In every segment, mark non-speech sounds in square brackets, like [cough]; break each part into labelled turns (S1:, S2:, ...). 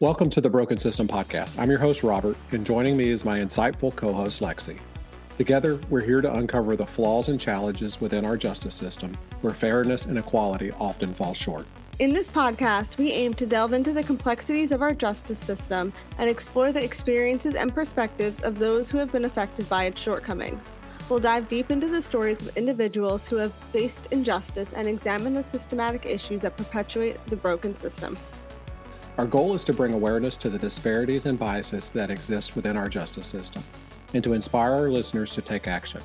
S1: Welcome to the Broken System Podcast. I'm your host, Robert, and joining me is my insightful co host, Lexi. Together, we're here to uncover the flaws and challenges within our justice system where fairness and equality often fall short.
S2: In this podcast, we aim to delve into the complexities of our justice system and explore the experiences and perspectives of those who have been affected by its shortcomings. We'll dive deep into the stories of individuals who have faced injustice and examine the systematic issues that perpetuate the broken system.
S1: Our goal is to bring awareness to the disparities and biases that exist within our justice system and to inspire our listeners to take action.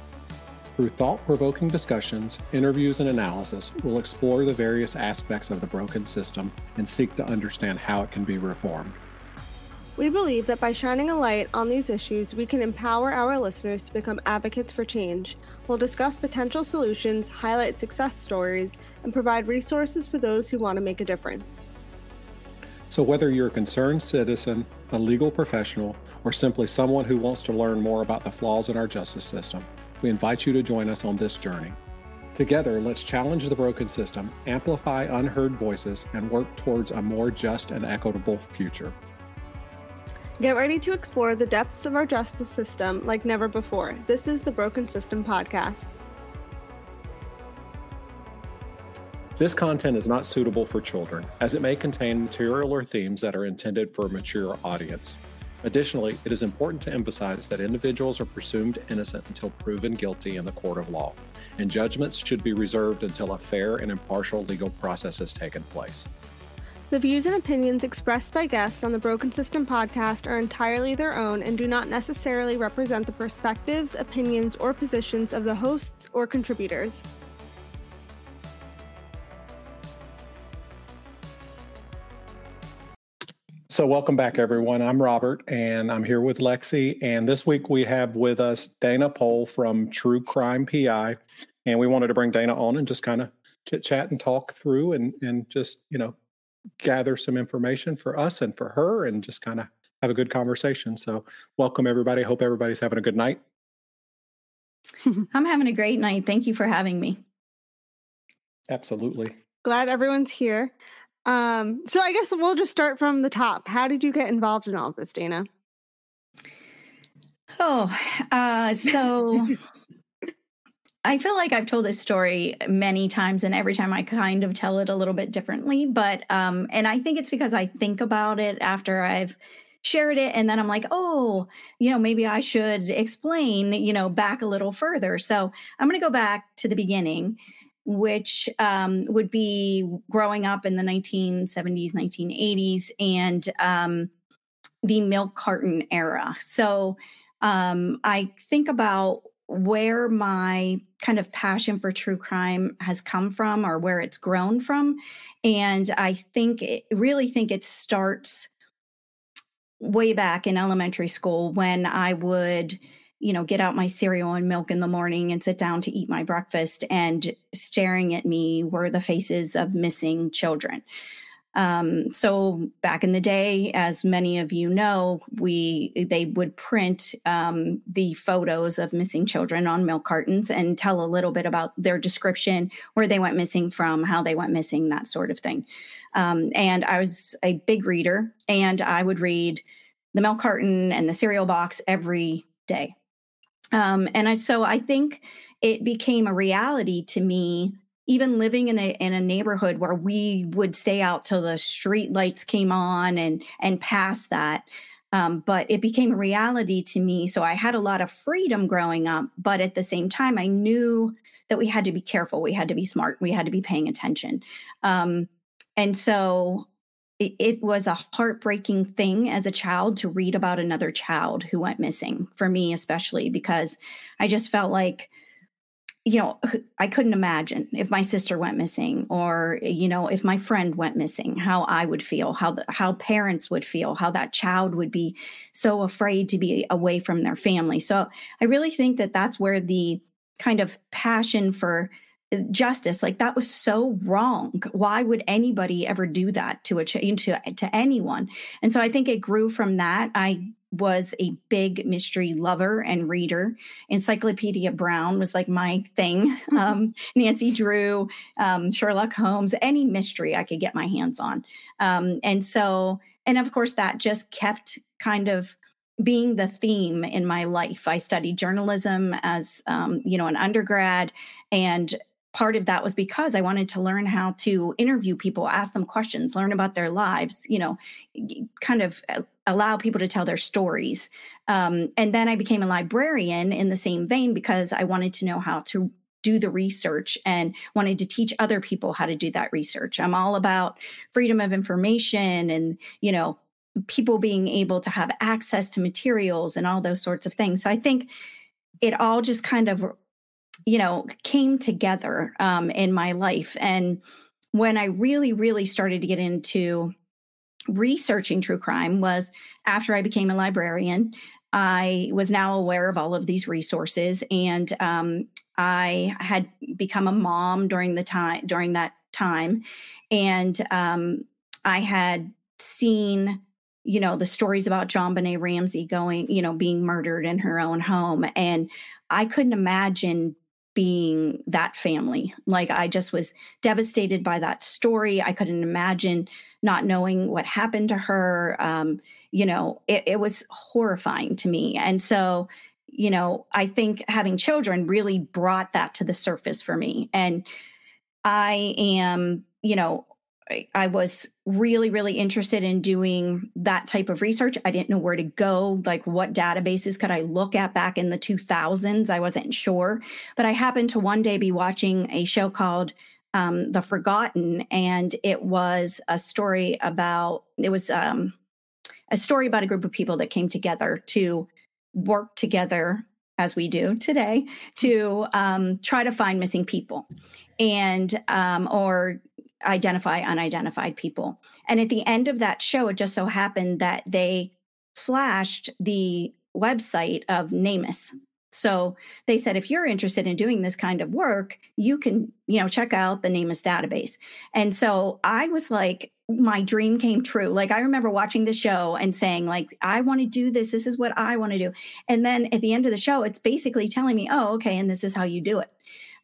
S1: Through thought provoking discussions, interviews, and analysis, we'll explore the various aspects of the broken system and seek to understand how it can be reformed.
S2: We believe that by shining a light on these issues, we can empower our listeners to become advocates for change. We'll discuss potential solutions, highlight success stories, and provide resources for those who want to make a difference.
S1: So, whether you're a concerned citizen, a legal professional, or simply someone who wants to learn more about the flaws in our justice system, we invite you to join us on this journey. Together, let's challenge the broken system, amplify unheard voices, and work towards a more just and equitable future.
S2: Get ready to explore the depths of our justice system like never before. This is the Broken System Podcast.
S1: This content is not suitable for children, as it may contain material or themes that are intended for a mature audience. Additionally, it is important to emphasize that individuals are presumed innocent until proven guilty in the court of law, and judgments should be reserved until a fair and impartial legal process has taken place.
S2: The views and opinions expressed by guests on the Broken System podcast are entirely their own and do not necessarily represent the perspectives, opinions, or positions of the hosts or contributors.
S1: So, welcome back, everyone. I'm Robert, and I'm here with Lexi. And this week we have with us Dana Poll from True Crime PI. And we wanted to bring Dana on and just kind of chit chat and talk through and, and just, you know, gather some information for us and for her and just kind of have a good conversation. So, welcome, everybody. Hope everybody's having a good night. [laughs]
S3: I'm having a great night. Thank you for having me.
S1: Absolutely.
S2: Glad everyone's here. Um, so I guess we'll just start from the top. How did you get involved in all of this, Dana?
S3: Oh, uh, so [laughs] I feel like I've told this story many times, and every time I kind of tell it a little bit differently. But, um, and I think it's because I think about it after I've shared it, and then I'm like, oh, you know, maybe I should explain, you know, back a little further. So I'm going to go back to the beginning which um, would be growing up in the 1970s, 1980s, and um, the milk carton era. So um, I think about where my kind of passion for true crime has come from or where it's grown from. And I think, it, really think it starts way back in elementary school when I would you know, get out my cereal and milk in the morning and sit down to eat my breakfast. And staring at me were the faces of missing children. Um, so back in the day, as many of you know, we they would print um, the photos of missing children on milk cartons and tell a little bit about their description, where they went missing from, how they went missing, that sort of thing. Um, and I was a big reader, and I would read the milk carton and the cereal box every day. Um, and I, so I think it became a reality to me, even living in a in a neighborhood where we would stay out till the street lights came on and and past that. Um, but it became a reality to me. So I had a lot of freedom growing up, but at the same time, I knew that we had to be careful. We had to be smart. We had to be paying attention. Um, and so it, it was a heartbreaking thing as a child to read about another child who went missing for me especially because i just felt like you know i couldn't imagine if my sister went missing or you know if my friend went missing how i would feel how the, how parents would feel how that child would be so afraid to be away from their family. So i really think that that's where the kind of passion for justice like that was so wrong. Why would anybody ever do that to a to to anyone? And so i think it grew from that. I was a big mystery lover and reader. Encyclopedia brown was like my thing. [laughs] Um, nancy drew um, sherlock holmes any mystery i could get my hands on. Um, and so and of course that just kept kind of being the theme in my life. I studied journalism as um, you know an undergrad, and part of that was because I wanted to learn how to interview people, ask them questions, learn about their lives, you know, kind of uh, allow people to tell their stories. Um, and then I became a librarian in the same vein because I wanted to know how to do the research and wanted to teach other people how to do that research. I'm all about freedom of information and, you know, people being able to have access to materials and all those sorts of things. So I think it all just kind of you know, came together um, in my life. And when I really, really started to get into researching true crime was after I became a librarian. I was now aware of all of these resources, and um, I had become a mom during the time during that time, and um, I had seen you know the stories about John JonBenét Ramsey going you know being murdered in her own home and i couldn't imagine being that family. Like I just was devastated by that story. I couldn't imagine not knowing what happened to her. Um, you know, it, it was horrifying to me. And so, you know, I think having children really brought that to the surface for me. And I am, you know, I, was really, really interested in doing that type of research. I didn't know where to go, like what databases could I look at back in the 2000s. I wasn't sure. But I happened to one day be watching a show called um, The Forgotten, and it was a story about, it was um, a story about a group of people that came together to work together as we do today to um, try to find missing people and um, or identify unidentified people. And at the end of that show, it just so happened that they flashed the website of NamUs. So they said, if you're interested in doing this kind of work, you can, you know, check out the NamUs database. And so I was like, my dream came true. Like I remember watching the show and saying, like, I want to do this. This is what I want to do. And then at the end of the show, it's basically telling me, oh, okay, and this is how you do it.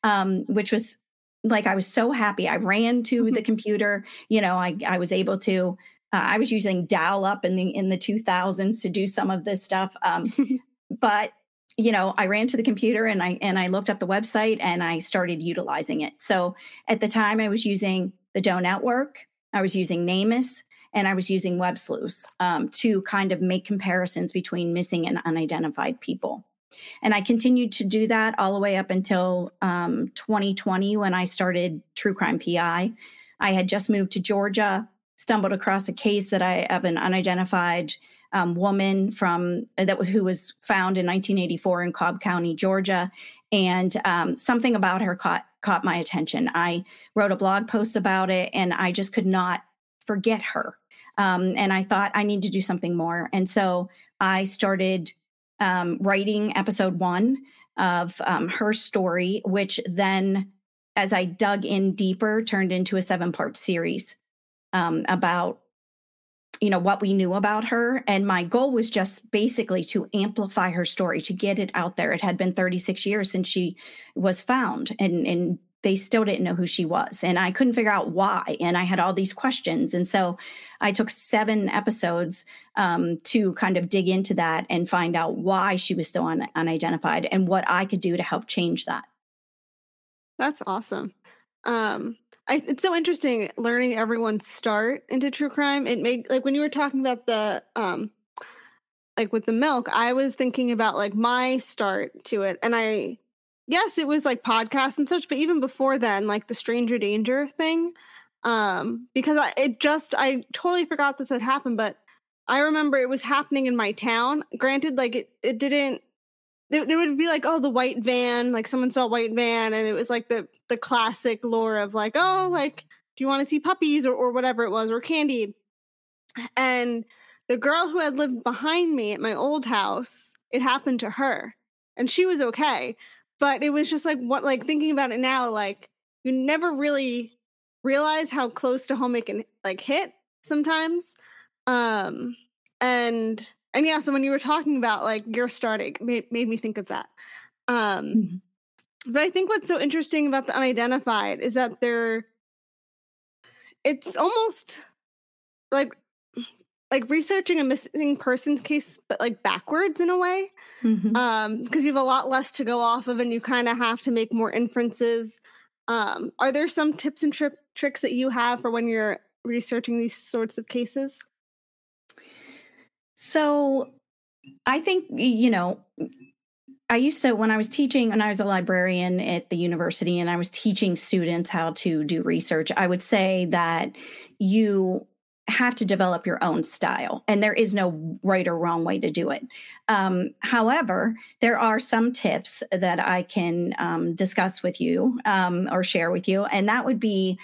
S3: Um, which was like I was so happy. I ran to mm-hmm. the computer. You know, I I was able to. Uh, I was using dial up in the in the 2000s to do some of this stuff. Um, [laughs] but you know, I ran to the computer and I and I looked up the website and I started utilizing it. So at the time, I was using the Doe Network. I was using NamUs and I was using Web Sleuths um, to kind of make comparisons between missing and unidentified people. And I continued to do that all the way up until um, 2020 when I started True Crime PI. I had just moved to Georgia, stumbled across a case that I of an unidentified um, woman from that was who was found in 1984 in Cobb County, Georgia, and um, something about her caught caught my attention. I wrote a blog post about it, and I just could not forget her. Um, and I thought I need to do something more, and so I started um, writing episode one of um, her story, which then, as I dug in deeper, turned into a seven part series um, about you know what we knew about her. And my goal was just basically to amplify her story to get it out there. It had been 36 years since she was found and and they still didn't know who she was and i couldn't figure out why and i had all these questions and so i took seven episodes um, to kind of dig into that and find out why she was still un- unidentified and what i could do to help change that
S2: that's awesome um I, it's so interesting learning everyone's start into true crime. It made like when you were talking about the um like with the milk, I was thinking about like my start to it. And I yes, it was like podcasts and such, but even before then, like the stranger danger thing. Um, because I it just I totally forgot this had happened, but I remember it was happening in my town. Granted, like it, it didn't there, there would be like oh the white van like someone saw a white van and it was like the the classic lore of like oh like do you want to see puppies or, or whatever it was or candy and the girl who had lived behind me at my old house it happened to her and she was okay but it was just like what like thinking about it now like you never really realize how close to home it can like hit sometimes um and and yeah, so when you were talking about like your starting, made, made me think of that. Um, mm-hmm. But I think what's so interesting about the unidentified is that they're, it's almost like like researching a missing person case, but like backwards in a way, mm-hmm. um, because you have a lot less to go off of, and you kind of have to make more inferences. Um, are there some tips and tri- tricks that you have for when you're researching these sorts of cases?
S3: So I think, you know, I used to, when I was teaching, when I was a librarian at the university and I was teaching students how to do research, I would say that you have to develop your own style and there is no right or wrong way to do it um, however there are some tips that i can um, discuss with you um, or share with you and that would be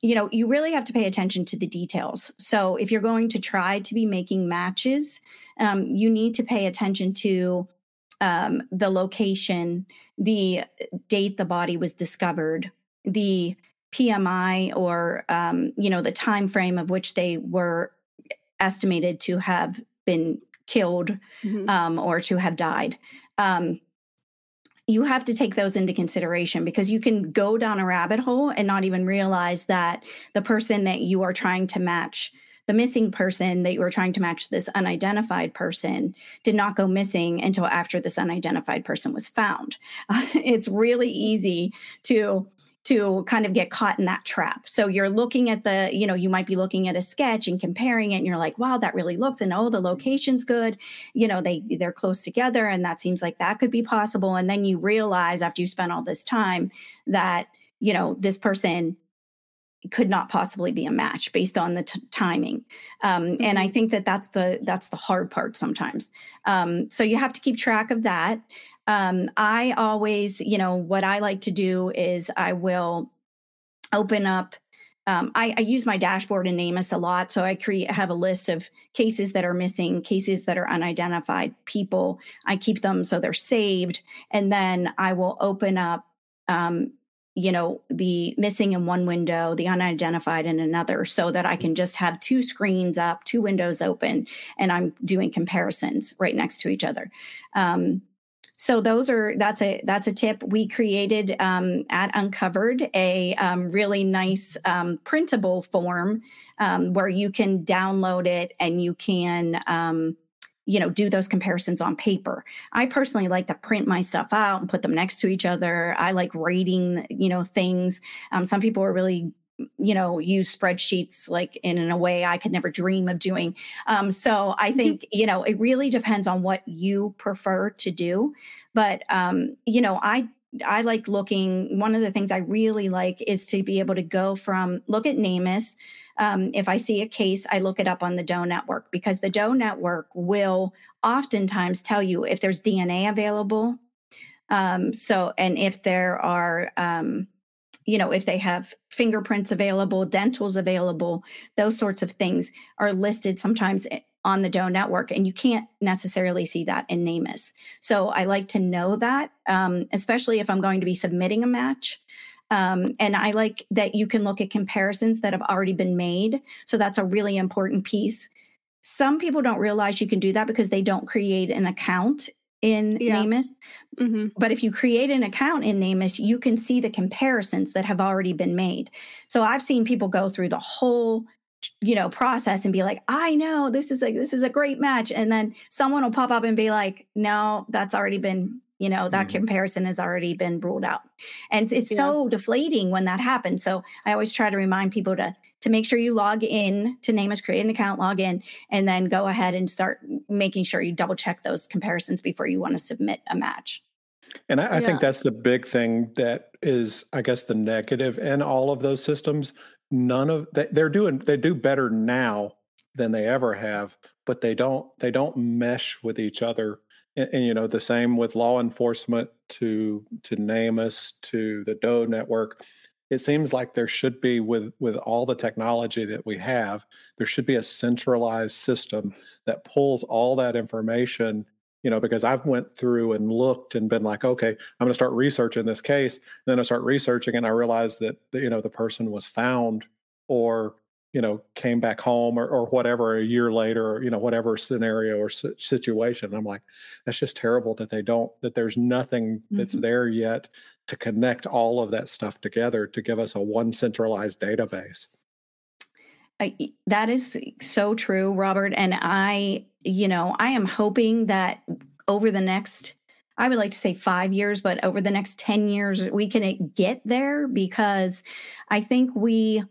S3: you know, you really have to pay attention to the details. So if you're going to try to be making matches, um, you need to pay attention to um, the location, the date the body was discovered, the PMI or um, you know the time frame of which they were estimated to have been killed mm-hmm. um, or to have died. Um, you have to take those into consideration because you can go down a rabbit hole and not even realize that the person that you are trying to match the missing person that you were trying to match this unidentified person did not go missing until after this unidentified person was found. Uh, [laughs] it's really easy to to kind of get caught in that trap. So you're looking at the, you know, you might be looking at a sketch and comparing it and you're like, wow, that really looks and oh, the location's good. You know, they they're close together and that seems like that could be possible and then you realize after you spend all this time that, you know, this person could not possibly be a match based on the t- timing um, and i mm-hmm. think that that's the that's the hard part sometimes um, so you have to keep track of that um, I always, you know, what I like to do is I will open up. Um, I, I, use my dashboard in NamUs a lot, so I create have a list of cases that are missing, cases that are unidentified people. I keep them so they're saved, and then I will open up um, you know the missing in one window the unidentified in another so that i can just have two screens up two windows open and i'm doing comparisons right next to each other um, so those are that's a that's a tip. We created um, at uncovered a um, really nice um, printable form um, where you can download it and you can um, you know do those comparisons on paper. I personally like to print my stuff out and put them next to each other. I like rating you know things. Um, some people are really you know use spreadsheets like in, in a way i could never dream of doing. Um, so i mm-hmm. think you know it really depends on what you prefer to do. But um, you know i i like looking one of the things i really like is to be able to go from look at NamUs. Um, if i see a case i look it up on the doe network because the doe network will oftentimes tell you if there's dna available. Um, so and if there are um, you know, if they have fingerprints available, dentals available, those sorts of things are listed sometimes on the DOE network, and you can't necessarily see that in NamUs. So I like to know that, um, especially if I'm going to be submitting a match. Um, and I like that you can look at comparisons that have already been made. So that's a really important piece. Some people don't realize you can do that because they don't create an account in yeah. NamUs. Mm-hmm. But if you create an account in NamUs, you can see the comparisons that have already been made. So I've seen people go through the whole you know process and be like i know this is like this is a great match and then someone will pop up and be like no that's already been you know that mm-hmm. comparison has already been ruled out and it's yeah. so deflating when that happens so i always try to remind people to to make sure you log in to NamUs create an account log in and then go ahead and start making sure you double check those comparisons before you want to submit a match
S1: and I, I yeah. think that's the big thing that is, I guess, the negative in all of those systems. None of they, they're doing they do better now than they ever have, but they don't they don't mesh with each other and, and, you know the same with law enforcement to to NamUs to the DOE network. It seems like there should be with with all the technology that we have, there should be a centralized system that pulls all that information. You know, because I've went through and looked and been like, okay, I'm going to start researching this case. And then I start researching and I realized that you know the person was found or you know came back home or, or whatever a year later or you know whatever scenario or situation i'm like that's just terrible that they don't that there's nothing that's mm-hmm. there yet to connect all of that stuff together to give us a one centralized database
S3: I, that is so true robert and i you know i am hoping that over the next I would like to say five years, but over the next 10 years, we can eh, get there because I think we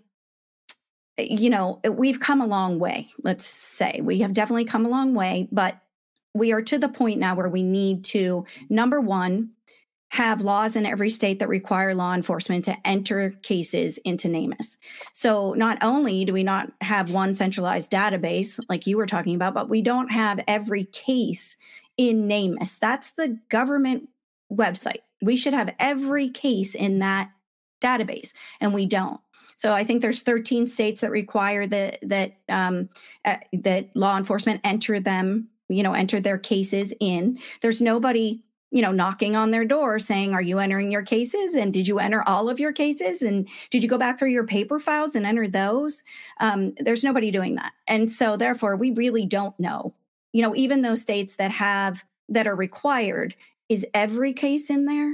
S3: eh, you know, eh, we've come a long way, let's say. We have definitely come a long way, but we are to the point now where we need to, number one, have laws in every state that require law enforcement to enter cases into NamUs. So not only do we not have one centralized database like you were talking about, but we don't have every case in NamUs. That's the government website. We should have every case in that database, and we don't. So I think there's 13 states that require that that um, uh, that law enforcement enter them, you know, enter their cases in. There's nobody you know knocking on their door saying are you entering your cases? And did you enter all of your cases? And did you go back through your paper files and enter those? Um, there's nobody doing that. And so therefore we really don't know. You know even those states that have that are required is every case in there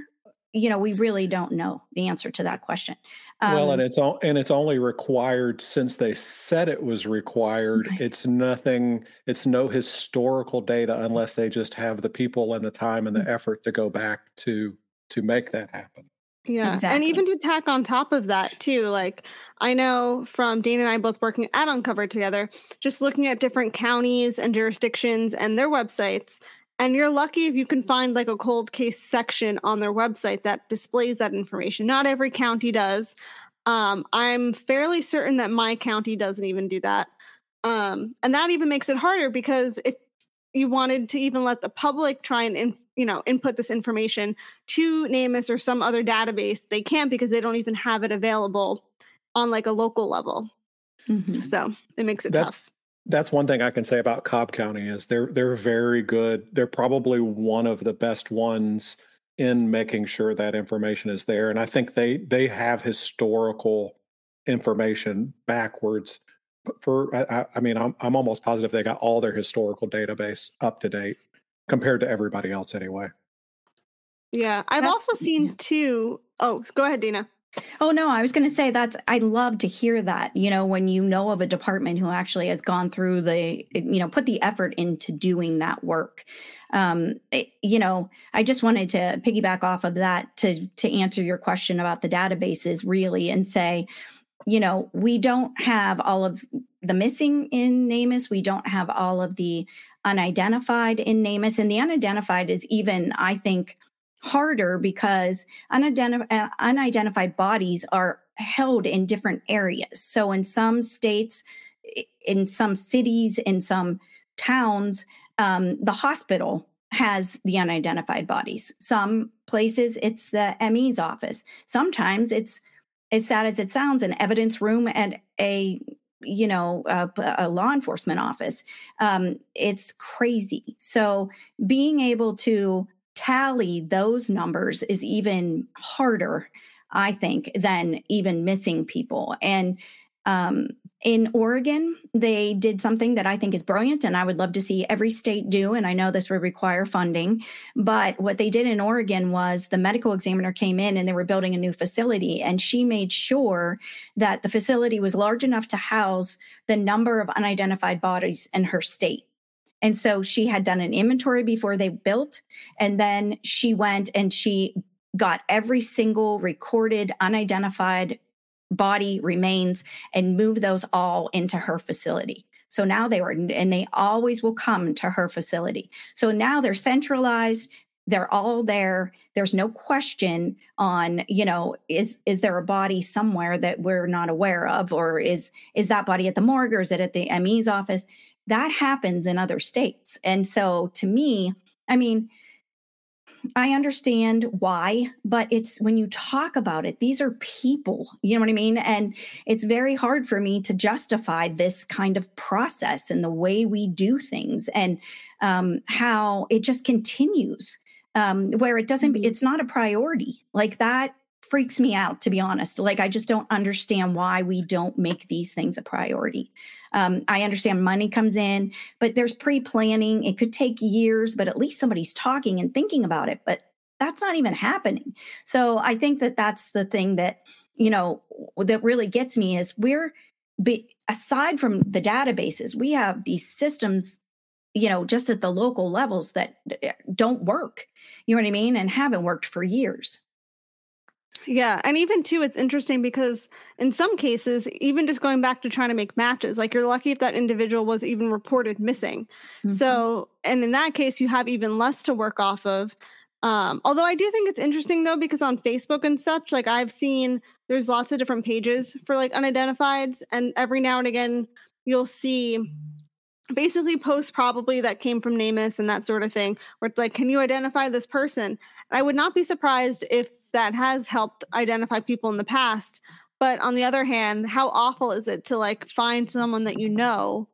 S3: you know we really don't know the answer to that question
S1: um, well and it's all and it's only required since they said it was required right. it's nothing it's no historical data unless they just have the people and the time and the mm-hmm. effort to go back to to make that happen
S2: yeah. Exactly. And even to tack on top of that, too, like I know from Dana and I both working at Uncovered together, just looking at different counties and jurisdictions and their websites, and you're lucky if you can find like a cold case section on their website that displays that information. Not every county does. Um, I'm fairly certain that my county doesn't even do that. Um, and that even makes it harder because if you wanted to even let the public try and in, you know input this information to NamUs or some other database, they can't because they don't even have it available on like a local level. Mm-hmm. So it makes it that, tough
S1: that's one thing I can say about Cobb County is they're they're very good. They're probably one of the best ones in making sure that information is there. And I think they they have historical information backwards. For I, I mean, I'm I'm almost positive they got all their historical database up to date compared to everybody else anyway.
S2: Yeah, I've That's, also seen too. Oh, go ahead, Dina.
S3: Oh no, I was going to say that's I love to hear that. You know, when you know of a department who actually has gone through the you know, put the effort into doing that work. Um, it, you know, I just wanted to piggyback off of that to to answer your question about the databases really and say, you know, we don't have all of the missing in NamUs. We don't have all of the unidentified in NamUs, and the unidentified is even, I think, harder because unidentif- uh, unidentified bodies are held in different areas. So, in some states, in some cities, in some towns, um, the hospital has the unidentified bodies. Some places, it's the ME's office. Sometimes it's as sad as it sounds, an evidence room at a you know a, a law enforcement office um, it's crazy so being able to tally those numbers is even harder i think than even missing people and um, in Oregon, they did something that I think is brilliant, and I would love to see every state do. And I know this would require funding, but what they did in Oregon was the medical examiner came in and they were building a new facility, and she made sure that the facility was large enough to house the number of unidentified bodies in her state. And so she had done an inventory before they built, and then she went and she got every single recorded unidentified body remains and moved those all into her facility. So now they were, and they always will come to her facility. So now they're centralized. They're all there. There's no question on, you know, is is there a body somewhere that we're not aware of, or is is that body at the morgue, or is it at the ME's office? That happens in other states, and so to me, I mean, I understand why, but it's when you talk about it, these are people, you know what I mean? And it's very hard for me to justify this kind of process and the way we do things and um, how it just continues um, where it doesn't, mm-hmm. it's not a priority. Like that freaks me out, to be honest. Like, I just don't understand why we don't make these things a priority. Um, I understand money comes in, but there's pre planning. It could take years, but at least somebody's talking and thinking about it. But that's not even happening. So I think that that's the thing that, you know, that really gets me is we're, be, aside from the databases, we have these systems you know just at the local levels that eh, don't work you know what i mean and haven't worked for years
S2: yeah, and even too, it's interesting because in some cases, even just going back to trying to make matches, like you're lucky if that individual was even reported missing. Mm-hmm. So, and in that case, you have even less to work off of. Um, although I do think it's interesting though, because on Facebook and such, like I've seen there's lots of different pages for like unidentifieds, and every now and again, you'll see basically posts probably that came from NamUs and that sort of thing, where it's like, can you identify this person? And I would not be surprised if that has helped identify people in the past. But on the other hand, how awful is it to like find someone that you know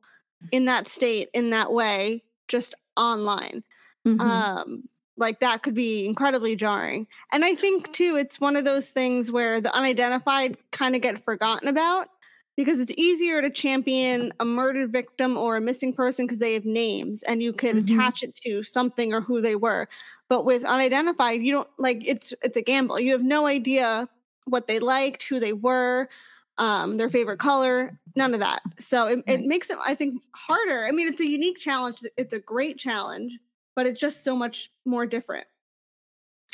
S2: in that state in that way just online? Mm-hmm. Um, like that could be incredibly jarring. And I think too, it's one of those things where the unidentified kind of get forgotten about because it's easier to champion a murdered victim or a missing person because they have names and you can mm-hmm. attach it to something or who they were. But with unidentified, you don't like it's it's a gamble. You have no idea what they liked, who they were, um, their favorite color, none of that. So it, it makes it, I think, harder. I mean, it's a unique challenge. It's a great challenge, but it's just so much more different.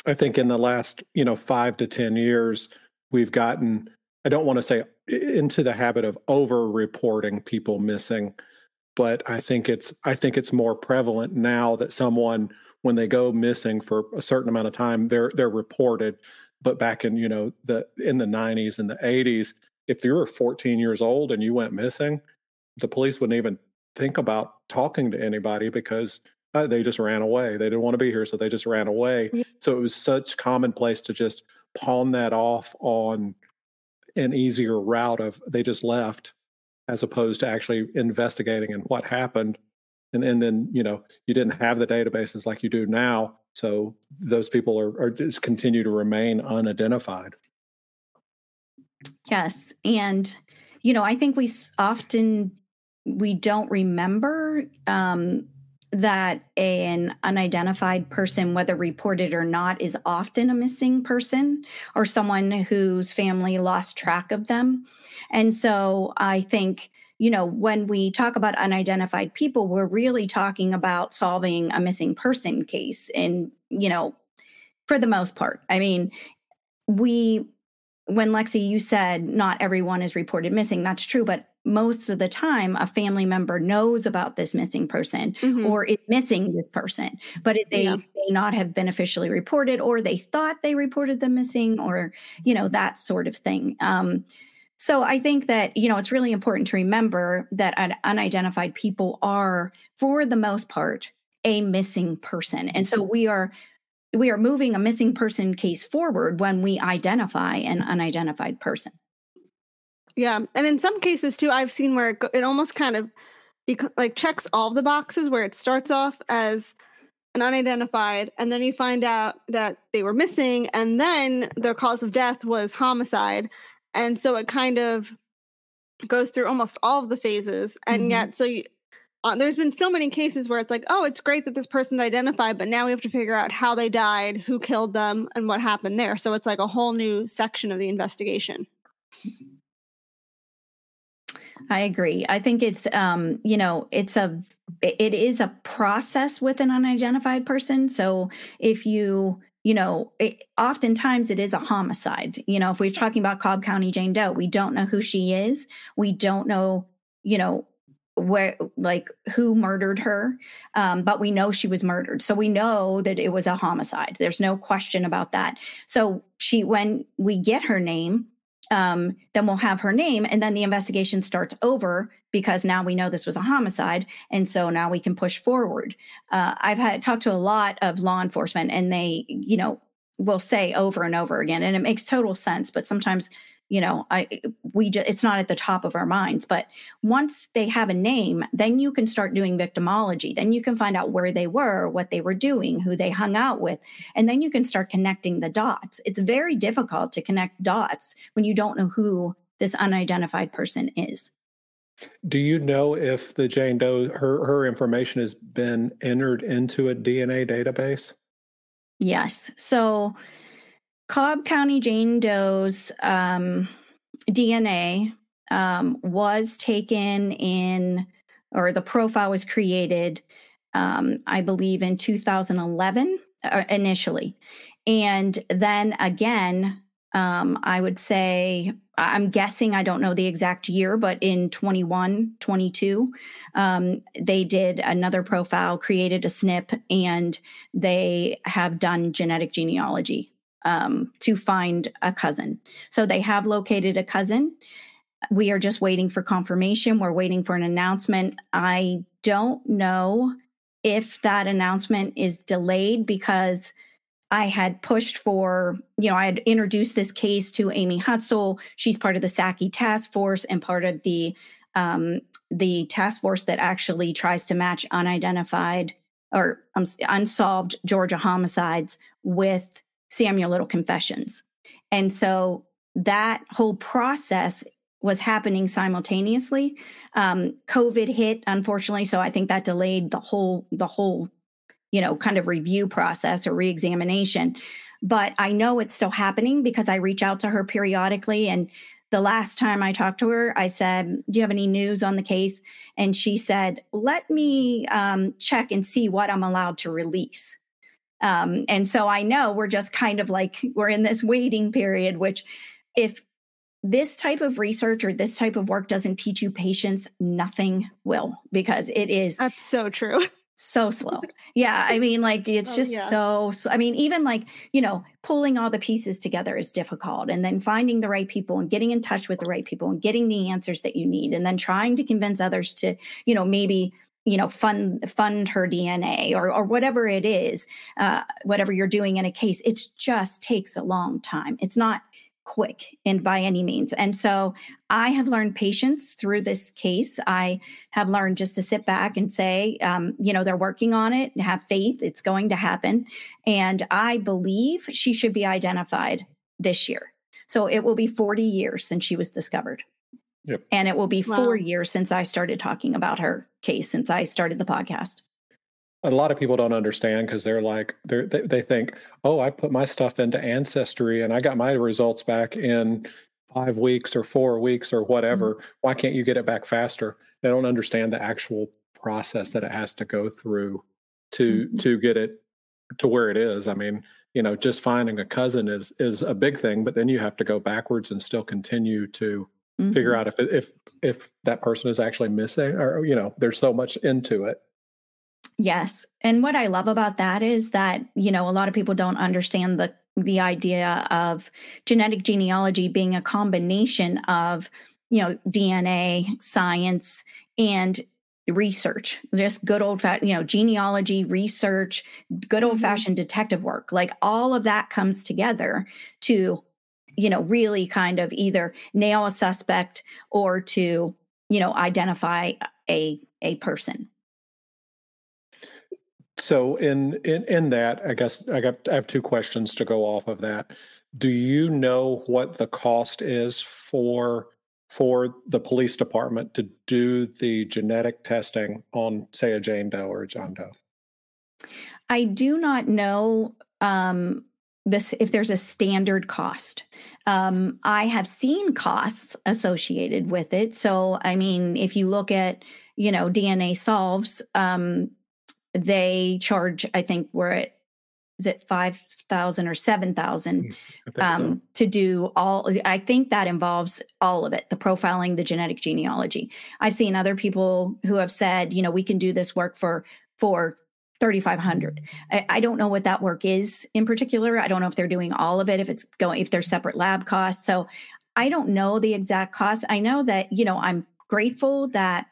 S1: I think in the last, you know, five to ten years, we've gotten I don't want to say into the habit of over reporting people missing, but I think it's I think it's more prevalent now that someone when they go missing for a certain amount of time they're they're reported. But back in you know the in the 90s and the 80s, if you were 14 years old and you went missing, the police wouldn't even think about talking to anybody because uh, they just ran away. They didn't want to be here, so they just ran away. Yeah. So it was such commonplace to just pawn that off on an easier route of they just left as opposed to actually investigating and what happened. And, and then you know you didn't have the databases like you do now so those people are, are just continue to remain unidentified.
S3: Yes and you know i think we often we don't remember um, that an unidentified person, whether reported or not, is often a missing person or someone whose family lost track of them. And so I think, you know, when we talk about unidentified people, we're really talking about solving a missing person case. And, you know, for the most part, I mean, we when Lexi, you said not everyone is reported missing. That's true, but most of the time, a family member knows about this missing person mm-hmm. or is missing this person, but it, they yeah. may not have been officially reported, or they thought they reported them missing, or you know that sort of thing. Um, so I think that you know it's really important to remember that unidentified people are, for the most part, a missing person, and so we are we are moving a missing person case forward when we identify an unidentified person.
S2: Yeah, and in some cases too, I've seen where it, it almost kind of like checks all the boxes where it starts off as an unidentified, and then you find out that they were missing, and then their cause of death was homicide, and so it kind of goes through almost all of the phases, and mm-hmm. yet so you, uh, there's been so many cases where it's like, oh, it's great that this person's identified, but now we have to figure out how they died, who killed them, and what happened there. So it's like a whole new section of the investigation.
S3: I agree. I think it's um, you know, it's a it is a process with an unidentified person. So if you you know, it, oftentimes it is a homicide. You know, if we're talking about Cobb County Jane Doe, we don't know who she is. We don't know, you know, where like who murdered her um, but we know she was murdered so we know that it was a homicide there's no question about that so she when we get her name um, then we'll have her name and then the investigation starts over because now we know this was a homicide and so now we can push forward. Uh, i've had talked to a lot of law enforcement and they you know will say over and over again and it makes total sense but sometimes you know i eh, we just it's not at the top of our minds but once they have a name then you can start doing victimology. Then you can find out where they were what they were doing who they hung out with and then you can start connecting the dots. It's very difficult to connect dots when you don't know who this unidentified person is.
S1: Do you know if the jane doe her her information has been entered into a dna database?
S3: Yes. So Cobb County Jane Doe's um, DNA um, was taken in, or the profile was created, um, I believe, in 2011 uh, initially. And then again, um, I would say, I'm guessing, I don't know the exact year, but in 21, 22, um, they did another profile, created a SNP, and they have done genetic genealogy um, to find a cousin. So they have located a cousin. We are just waiting for confirmation. We're waiting for an announcement. I don't know if that announcement is delayed because I had pushed for, you know, I had introduced this case to Amy Hutsell. She's part of the SAKI task force and part of the um, the task force that actually tries to match unidentified or um, unsolved Georgia homicides with Samuel Little Confessions. And so that whole process was happening simultaneously. Um, COVID hit, unfortunately, so I think that delayed the whole the whole, you know, kind of review process or reexamination. But I know it's still happening because I reach out to her periodically. And the last time I talked to her, I said, "Do you have any news on the case?" And she said, "Let me um, check and see what I'm allowed to release." Um, and so I know we're just kind of like we're in this waiting period, which if this type of research or this type of work doesn't teach you patience, nothing will because it is
S2: that's so true. [laughs]
S3: So slow. Yeah. I mean, like it's oh, just yeah. so, so, I mean, even like, you know, pulling all the pieces together is difficult. And then finding the right people and getting in touch with the right people and getting the answers that you need. And then trying to convince others to, you know, maybe you know fund fund her dna or or whatever it is uh, whatever you're doing in a case it just takes a long time. It's not quick and by any means. And so i have learned patience through this case. I have learned just to sit back and say um, you know they're working on it have faith it's going to happen. And i believe she should be identified this year. So it will be 40 years since she was discovered Yep. And it will be wow. four years since I started talking about her case, since I started the podcast.
S1: A lot of people don't understand because they're like, they're, they, they think, oh, I put my stuff into Ancestry and I got my results back in five weeks or four weeks or whatever. Mm-hmm. Why can't you get it back faster? They don't understand the actual process that it has to go through to mm-hmm. to get it to where it is. I mean, you know, just finding a cousin is is a big thing, but then you have to go backwards and still continue to mm-hmm. figure out if if if that person is actually missing or you know there's so much into it
S3: yes and what i love about that is that you know a lot of people don't understand the the idea of genetic genealogy being a combination of you know dna science and research just good old fashioned you know genealogy research good old fashioned mm-hmm. detective work like all of that comes together to you know, really kind of either nail a suspect or to, you know, identify a a person.
S1: So in in in that, I guess I got I have two questions to go off of that. Do you know what the cost is for for the police department to do the genetic testing on, say, a Jane Doe or a John Doe?
S3: I do not know um, this if there's a standard cost. Um, I have seen costs associated with it. So, I mean, if you look at you know DNA solves, um, they charge. I think we're at is it 5000 or 7000 hmm, um, so. to do all i think that involves all of it the profiling the genetic genealogy i've seen other people who have said you know we can do this work for for 3500 I, I don't know what that work is in particular. I don't know if they're doing all of it if it's going if there's separate lab costs. So i don't know the exact cost. I know that you know i'm grateful that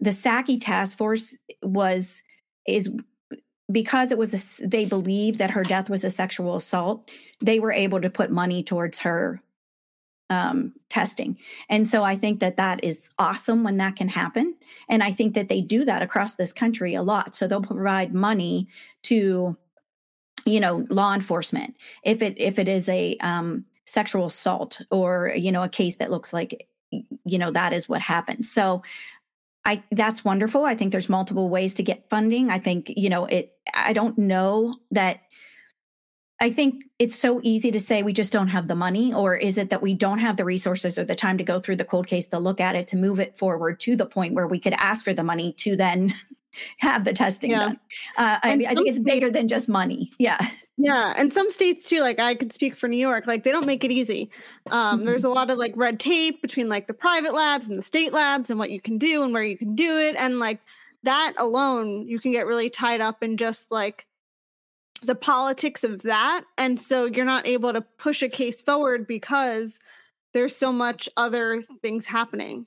S3: the SAKI task force was is because it was a, they believed that her death was a sexual assault they were able to put money towards her um, testing. And so i think that that is awesome when that can happen. And i think that they do that across this country a lot. So they'll provide money to you know law enforcement. If it if it is a um, sexual assault or you know a case that looks like you know that is what happened so I that's wonderful. I think there's multiple ways to get funding. I think, you know, it I don't know that I think it's so easy to say we just don't have the money, or is it that we don't have the resources or the time to go through the cold case to look at it to move it forward to the point where we could ask for the money to then [laughs] have the testing yeah. done? Uh, I, mean, I think it's bigger than just money. Yeah.
S2: Yeah, and some states too. Like I could speak for New York. Like they don't make it easy. Um, mm-hmm. There's a lot of like red tape between like the private labs and the state labs and what you can do and where you can do it. And like that alone, you can get really tied up in just like the politics of that. And so you're not able to push a case forward because there's so much other things happening.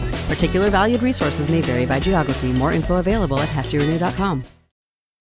S4: Particular valued resources may vary by geography. More info available at heftyrenew.com.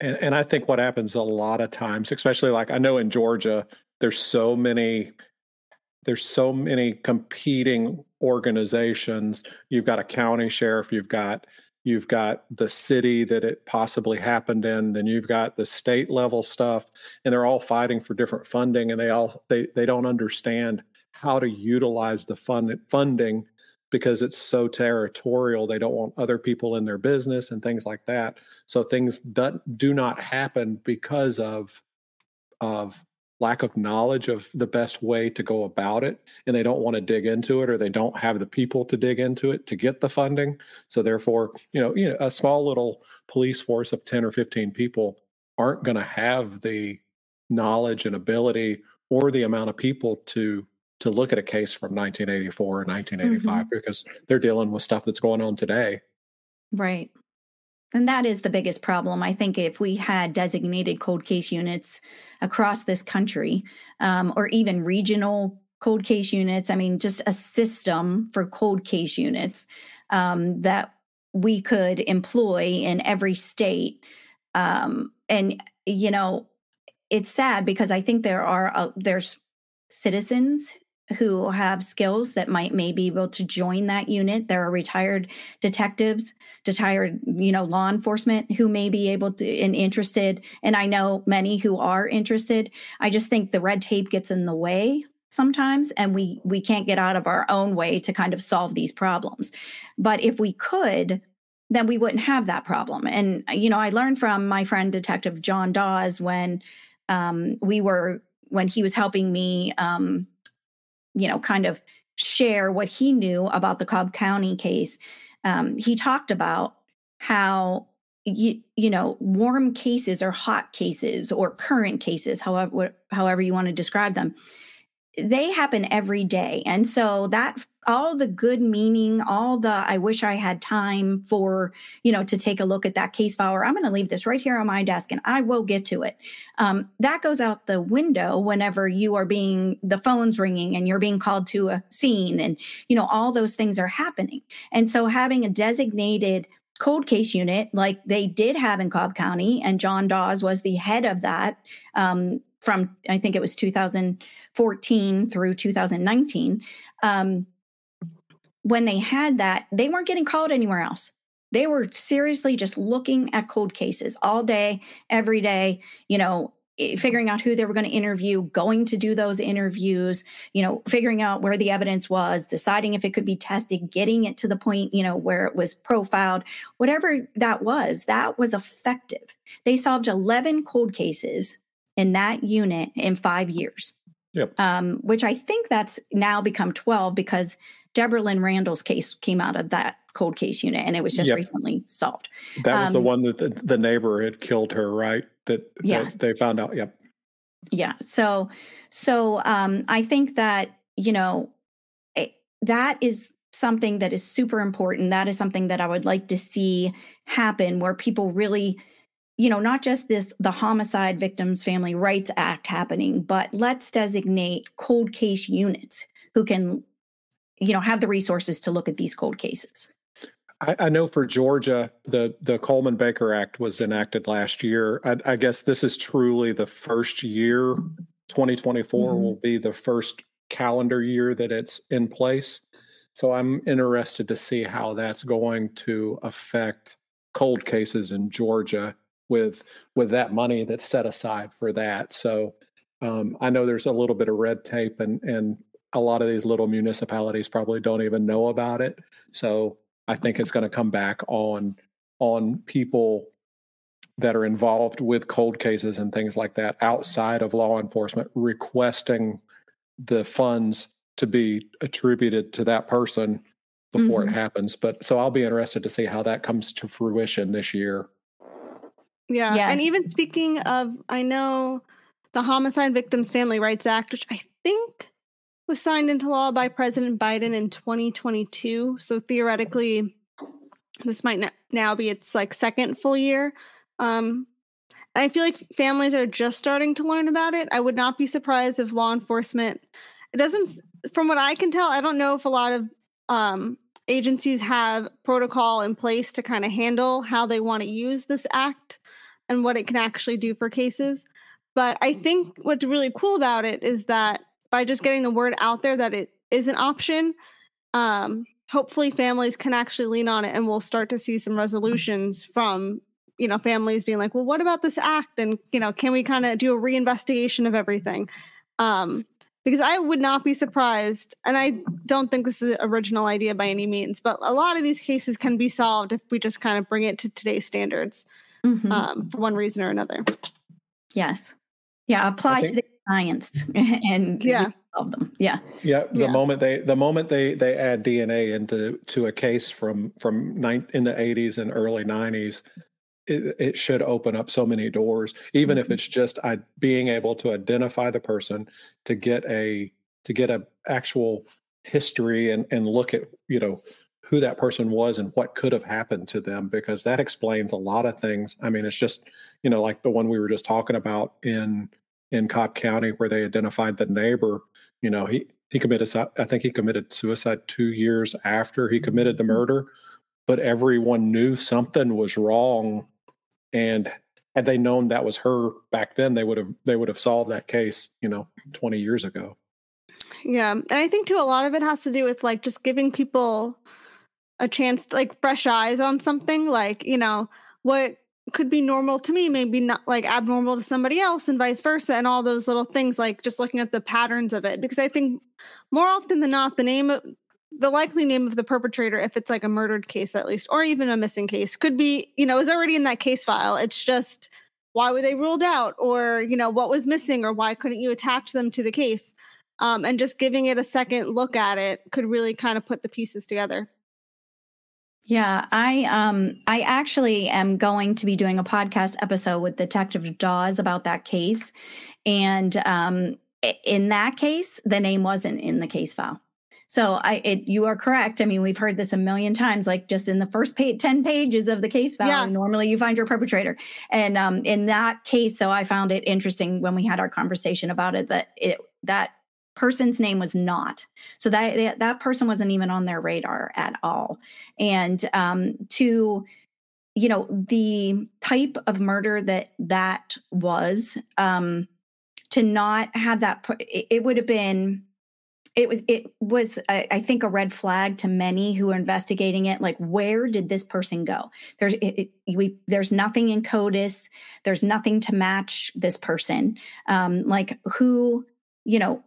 S1: And, and I think what happens a lot of times, especially like I know in Georgia, there's so many there's so many competing organizations. You've got a county sheriff, you've got you've got the city that it possibly happened in, then you've got the state level stuff, and they're all fighting for different funding, and they all they they don't understand how to utilize the fund funding because it's so territorial they don't want other people in their business and things like that. So things do, do not happen because of of lack of knowledge of the best way to go about it and they don't want to dig into it or they don't have the people to dig into it to get the funding. So therefore you know you know a small little police force of 10 or 15 people aren't going to have the knowledge and ability or the amount of people to to look at a case from 1984 or 1985 mm-hmm. because they're dealing with stuff that's going on today.
S3: Right. And that is the biggest problem. I think if we had designated cold case units across this country, um, or even regional cold case units, I mean, just a system for cold case units, um, that we could employ in every state. Um, and you know, it's sad because I think there are uh, there's citizens who have skills that might may be able to join that unit. There are retired detectives, retired, you know, law enforcement who may be able to and interested. And I know many who are interested. I just think the red tape gets in the way sometimes and we we can't get out of our own way to kind of solve these problems. But if we could, then we wouldn't have that problem. And you know, I learned from my friend Detective John Dawes when um, we were when he was helping me um, you know, kind of share what he knew about the Cobb County case. Um, he talked about how you, you know warm cases or hot cases or current cases however however you want to describe them they happen every day and so that all the good meaning, all the I wish I had time for, you know, to take a look at that case file, or I'm going to leave this right here on my desk and I will get to it. Um, that goes out the window whenever you are being, the phone's ringing and you're being called to a scene and, you know, all those things are happening. And so having a designated cold case unit like they did have in Cobb County, and John Dawes was the head of that. Um, from I think it was 2014 through 2019. Um, when they had that, they weren't getting called anywhere else. They were seriously just looking at cold cases all day, every day, you know, figuring out who they were going to interview, going to do those interviews, you know, figuring out where the evidence was, deciding if it could be tested, getting it to the point, you know, where it was profiled, whatever that was, that was effective. They solved 11 cold cases in that unit in five years.
S1: Yep.
S3: Um, which I think that's now become 12 because Deborah Lynn Randall's case came out of that cold case unit and it was just yep. recently solved.
S1: That was um, the one that the, the, neighbor had killed her, right? That, yes. That they found out. Yep.
S3: Yeah. So, so um, I think that, you know, it, that is something that is super important. That is something that I would like to see happen where people really, you know, not just this, the Homicide Victims Family Rights Act happening, but let's designate cold case units who can you know have the resources to look at these cold cases
S1: I, I know for Georgia, the the Coleman Baker Act was enacted last year. I, I guess this is truly the first year. 2024 mm-hmm. will be the first calendar year that it's in place. So I'm interested to see how that's going to affect cold cases in Georgia with with that money that's set aside for that. So um, I know there's a little bit of red tape and and a lot of these little municipalities probably don't even know about it. So I think it's going to come back on on people that are involved with cold cases and things like that outside of law enforcement requesting the funds to be attributed to that person before mm-hmm. it happens. But so I'll be interested to see how that comes to fruition this year.
S2: Yeah. Yes. And even speaking of, I know the Homicide Victims Family Rights Act, which I think was signed into law by President Biden in 2022. So theoretically, this might now be its like second full year. Um, and I feel like families are just starting to learn about it. I would not be surprised if law enforcement. It doesn't, from what I can tell, I don't know if a lot of um, agencies have protocol in place to kind of handle how they want to use this act and what it can actually do for cases. But I think what's really cool about it is that by just getting the word out there that it is an option, um, hopefully families can actually lean on it and we'll start to see some resolutions from you know families being like well what about this act? And you know can we kind of do a reinvestigation of everything? Um because i would not be surprised and i don't think this is an original idea by any means but a lot of these cases can be solved if we just kind of bring it to today's standards mm-hmm. um, for one reason or another
S3: yes yeah apply think- to the science [laughs] and yeah of them yeah
S1: yeah the yeah. moment they the moment they they add dna into to a case from from nine, in the 80s and early 90s it, it should open up so many doors even mm-hmm. if it's just I, being able to identify the person to get a to get a actual history and and look at you know who that person was and what could have happened to them because that explains a lot of things i mean it's just you know like the one we were just talking about in in Cobb County where they identified the neighbor. You know, he he committed i think he committed suicide two years after he committed the mm-hmm. murder but everyone knew something was wrong and had they known that was her back then they would have they would have solved that case you know 20 years ago
S2: yeah and i think too a lot of it has to do with like just giving people a chance to, like fresh eyes on something like you know what could be normal to me maybe not like abnormal to somebody else and vice versa and all those little things like just looking at the patterns of it because i think more often than not the name of the likely name of the perpetrator if it's like a murdered case at least or even a missing case could be you know is already in that case file. It's just why were they ruled out? Or you know what was missing? Or why couldn't you attach them to the case? Um, and just giving it a second look at it could really kind of put the pieces together
S3: yeah, I um I actually am going to be doing a podcast episode with Detective Dawes about that case. And um in that case, the name wasn't in the case file. So I it you are correct. I mean, we've heard this a million times, like just in the first page, 10 pages of the case file, yeah. normally you find your perpetrator. And um in that case, so I found it interesting when we had our conversation about it that it that person's name was not. So that that person wasn't even on their radar at all. And um, to you know the type of murder that that was um, to not have that it would have been it was it was I, think a red flag to many who are investigating it like where did this person go? There's it, it, we there's nothing in codis. There's nothing to match this person. Um like who you know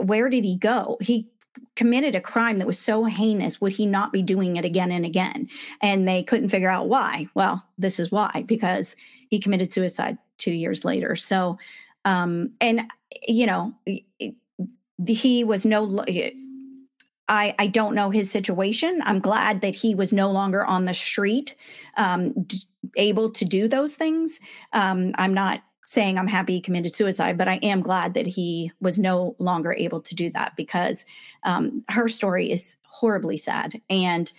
S3: where did he go? He committed a crime that was so heinous would he not be doing it again and again and they couldn't figure out why well this is why because he committed suicide 2 years later so um and you know he was no I, I don't know his situation. I'm glad that he was no longer on the street, um, d- able to do those things. Um, I'm not saying I'm happy he committed suicide, but I am glad that he was no longer able to do that because um, her story is horribly sad and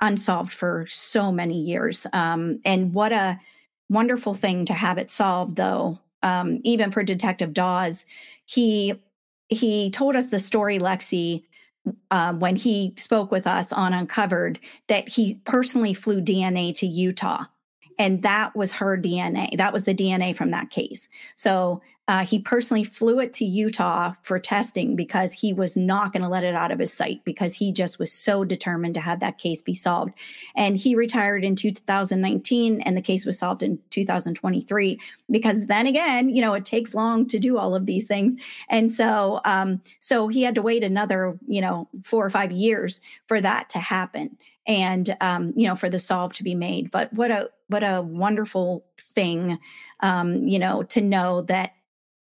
S3: unsolved for so many years. Um, and what a wonderful thing to have it solved, though. Um, even for Detective Dawes, he he told us the story, Lexi, uh, when he spoke with us on Uncovered, that he personally flew DNA to Utah and that was her DNA. That was the DNA from that case. So uh, he personally flew it to Utah for testing because he was not going to let it out of his sight because he just was so determined to have that case be solved. And he retired in 2019, and the case was solved in 2023 because then again, you know, it takes long to do all of these things, and so um, so he had to wait another, you know, four or five years for that to happen and um, you know for the solve to be made. But what a what a wonderful thing um, you know to know that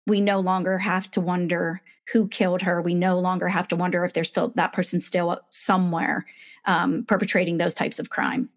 S3: we no longer have to wonder who killed her. We no longer have to wonder if there's still that person still somewhere um, perpetrating those types of crime.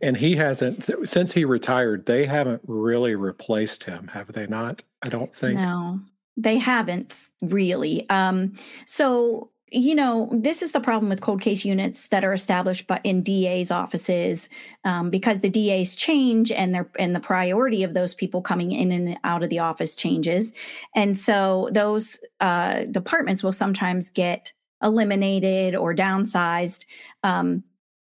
S1: And he hasn't since he retired they haven't really replaced him have they not? I don't think.
S3: No they haven't really. Um, so you know, this is the problem with cold case units that are established by, in DA's offices um, because the DAs change and their and the priority of those people coming in and out of the office changes, and so those uh, departments will sometimes get eliminated or downsized. Um,